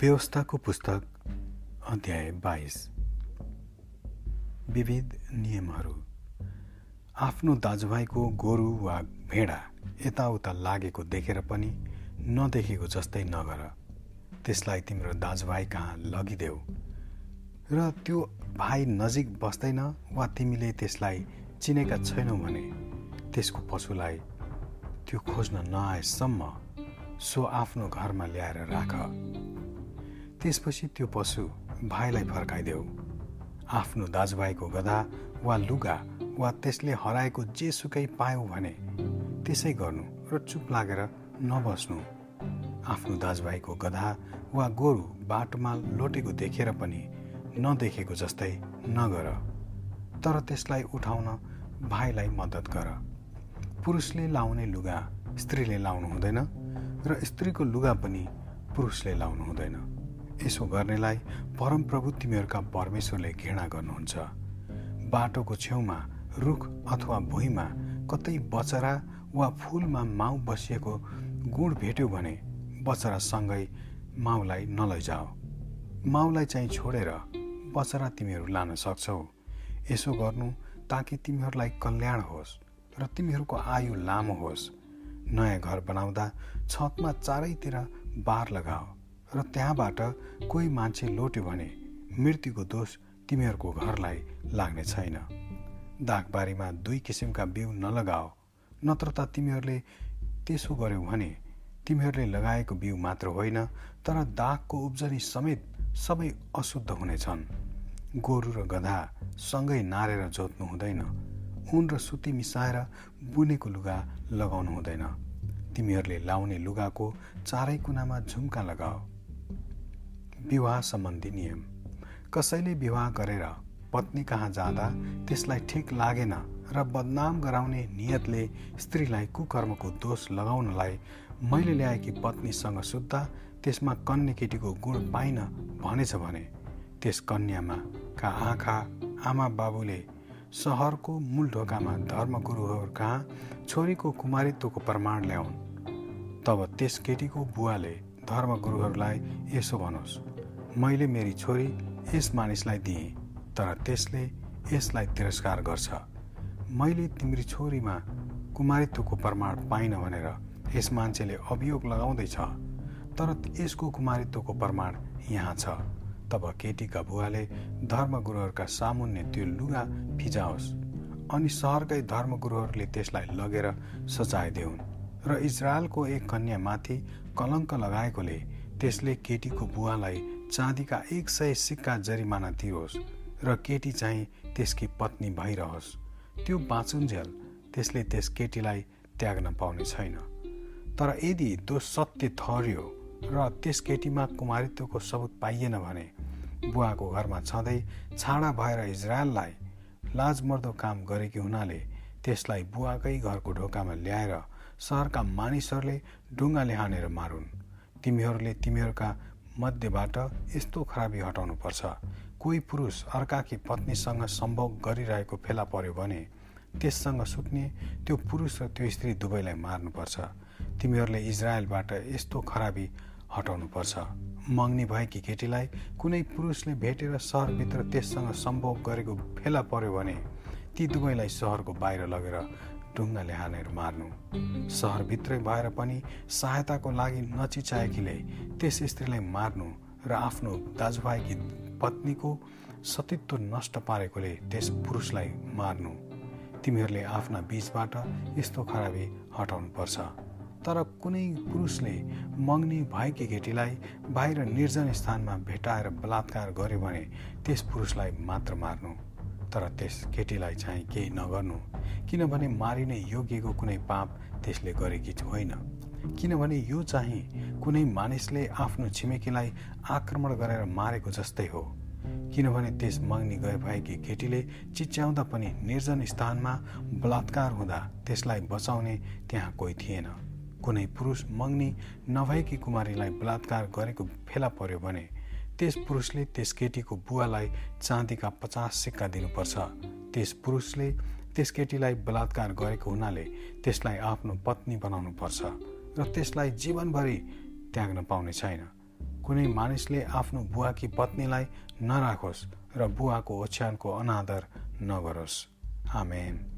व्यवस्थाको पुस्तक अध्याय बाइस। विविध नियमहरू। आफ्नो दाजुभाइको गोरु वा भेडा यताउता लागेको देखेर पनि नदेखेको जस्तै नगर। त्यसलाई तिम्रो दाजुभाइ कहाँ लगिदेऊ? र त्यो भाइ नजिक बस्दैन वा तिमीले त्यसलाई चिनेका छैनौ भने त्यसको पशुलाई त्यो खोज्न नआएसम्म सो आफ्नो घरमा ल्याएर राख। त्यसपछि त्यो पशु भाइलाई फर्काइदेऊ। आफ्नो दाजुभाइको गधा वा लुगा वा त्यसले हराएको जेसुकै पायौ भने त्यसै गर्नु र चुप लागेर नबस्नु। आफ्नो दाजुभाइको गधा वा गोरु बाटोमा लोटेको देखेर पनि नदेखेको जस्तै नगर। तर त्यसलाई उठाउन भाइलाई मद्दत गर। पुरुषले लाउने लुगा स्त्रीले लाउनु हुँदैन र स्त्रीको लुगा पनि पुरुषले लाउनु हुँदैन। यसो गर्नेलाई परमप्रभु तिमीहरूका परमेश्वरले घृणा गर्नुहुन्छ। बाटोको छेउमा रुख अथवा भुइँमा कतै बचरा वा फुलमा माउ बसिएको गुण भेट्यो भने बचरासँगै माउलाई नलैजाऊ। माउलाई चाहिँ छोडेर बचरा तिमीहरू लान सक्छौ। यसो गर्नु ताकि तिमीहरूलाई कल्याण होस् र तिमीहरूको आयु लामो होस्। नयाँ घर बनाउँदा छतमा चारैतिर बार लगाओ र त्यहाँबाट कोही मान्छे लोट्यो भने मृत्युको दोष तिमीहरूको घरलाई लाग्ने छैन। दागबारीमा दुई किसिमका बिउ नलगाओ नत्र त तिमीहरूले त्यसो गर्यौ भने तिमीहरूले लगाएको बिउ मात्र होइन तर दागको उब्जनी समेत सबै अशुद्ध हुनेछन्। गोरु र गधा सँगै नारेर जोत्नु हुँदैन उन र सुती मिसाएर बुनेको लुगा लगाउनु हुँदैन। तिमीहरूले लाउने लुगाको चारै कुनामा झुम्का लगाओ विवाह सम्बन्धी नियम। कसैले विवाह गरेर पत्नी कहाँ जाँदा त्यसलाई ठिक लागेन र बदनाम गराउने नियतले स्त्रीलाई कुकर्मको दोष लगाउनलाई मैले ल्याएकी पत्नीसँग सुत्दा त्यसमा कन्या केटीको गुण पाइन भनेछ भने त्यस कन्यामा का आँखा आमा बाबुले सहरको मूल ढोकामा धर्मगुरुहरू कहाँ छोरीको कुमारित्वको प्रमाण ल्याउन्। तब त्यस केटीको बुवाले धर्मगुरुहरूलाई यसो भनोस् मैले मेरी छोरी यस मानिसलाई दिएँ तर त्यसले यसलाई तिरस्कार गर्छ। मैले तिम्री छोरीमा कुमारित्वको प्रमाण पाइन भनेर यस मान्छेले अभियोग लगाउँदैछ तर यसको कुमारित्वको प्रमाण यहाँ छ। तब केटीका बुवाले धर्मगुरुहरूका सामुन्ने त्यो लुगा फिजाओस् अनि सहरकै धर्मगुरुहरूले त्यसलाई लगेर सजाइदेऊन् र इजरायलको एक कन्यामाथि कलङ्क लगाएकोले त्यसले केटीको बुवालाई चाँदीका एक सय सिक्का जरिमाना दियोस् र केटी चाहिँ त्यसकी पत्नी भइरहोस्। त्यो बाँचुन्जेल त्यसले त्यस केटीलाई त्याग्न पाउने छैन। तर यदि त्यो सत्य ठहर्यो र त्यस केटीमा कुमारित्वको सबुत पाइएन भने बुवाको घरमा छँदै छाडा भएर इजरायललाई लाजमर्दो काम गरेकी हुनाले त्यसलाई बुवाकै घरको ढोकामा ल्याएर सहरका मानिसहरूले ढुङ्गाले हानेर मारुन्। तिमीहरूले तिमीहरूका मध्येबाट यस्तो खराबी हटाउनु पर्छ कोही पुरुष अर्काकी पत्नीसँग सम्भोग गरिरहेको फेला पर्यो भने त्यससँग सुत्ने त्यो पुरुष र त्यो स्त्री दुवैलाई मार्नुपर्छ। तिमीहरूले इजरायलबाट यस्तो खराबी हटाउनुपर्छ। मग्नी भएकी केटीलाई कुनै पुरुषले भेटेर सहरभित्र त्यससँग सम्भोग गरेको फेला पर्यो भने ती दुवैलाई सहरको बाहिर लगेर ढुङ्गाले हानेर मार्नु। सहरभित्रै भएर पनि सहायताको लागि नचिचाएकीले त्यस स्त्रीलाई मार्नु र आफ्नो दाजुभाइकी पत्नीको सतीत्व नष्ट पारेकोले त्यस पुरुषलाई मार्नु। तिमीहरूले आफ्ना बीचबाट यस्तो खराबी हटाउनु पर्छ तर कुनै पुरुषले मग्नी भएकी केटीलाई बाहिर निर्जन स्थानमा भेटाएर बलात्कार गर्यो भने त्यस पुरुषलाई मात्र मार्नु। तर त्यस केटीलाई चाहिँ केही नगर्नु। किनभने मारिने योग्यको कुनै पाप त्यसले गरेकी होइन किनभने यो चाहिँ कुनै मानिसले आफ्नो छिमेकीलाई आक्रमण गरेर मारेको जस्तै हो। किनभने त्यस मग्नी गए भएकी केटीले चिच्याउँदा पनि निर्जन स्थानमा बलात्कार हुँदा त्यसलाई बचाउने त्यहाँ कोही थिएन। कुनै पुरुष मग्नी नभएकी कुमारीलाई बलात्कार गरेको फेला पर्यो भने त्यस पुरुषले त्यस केटीको बुवालाई चाँदीका पचास सिक्का दिनुपर्छ। त्यस पुरुषले त्यस केटीलाई बलात्कार गरेको हुनाले त्यसलाई आफ्नो पत्नी बनाउनु पर्छ र त्यसलाई जीवनभरि त्याग्न पाउने छैन। कुनै मानिसले आफ्नो बुवाकी पत्नीलाई नराखोस् र बुवाको ओछ्यानको अनादर नगरोस्। आमेन।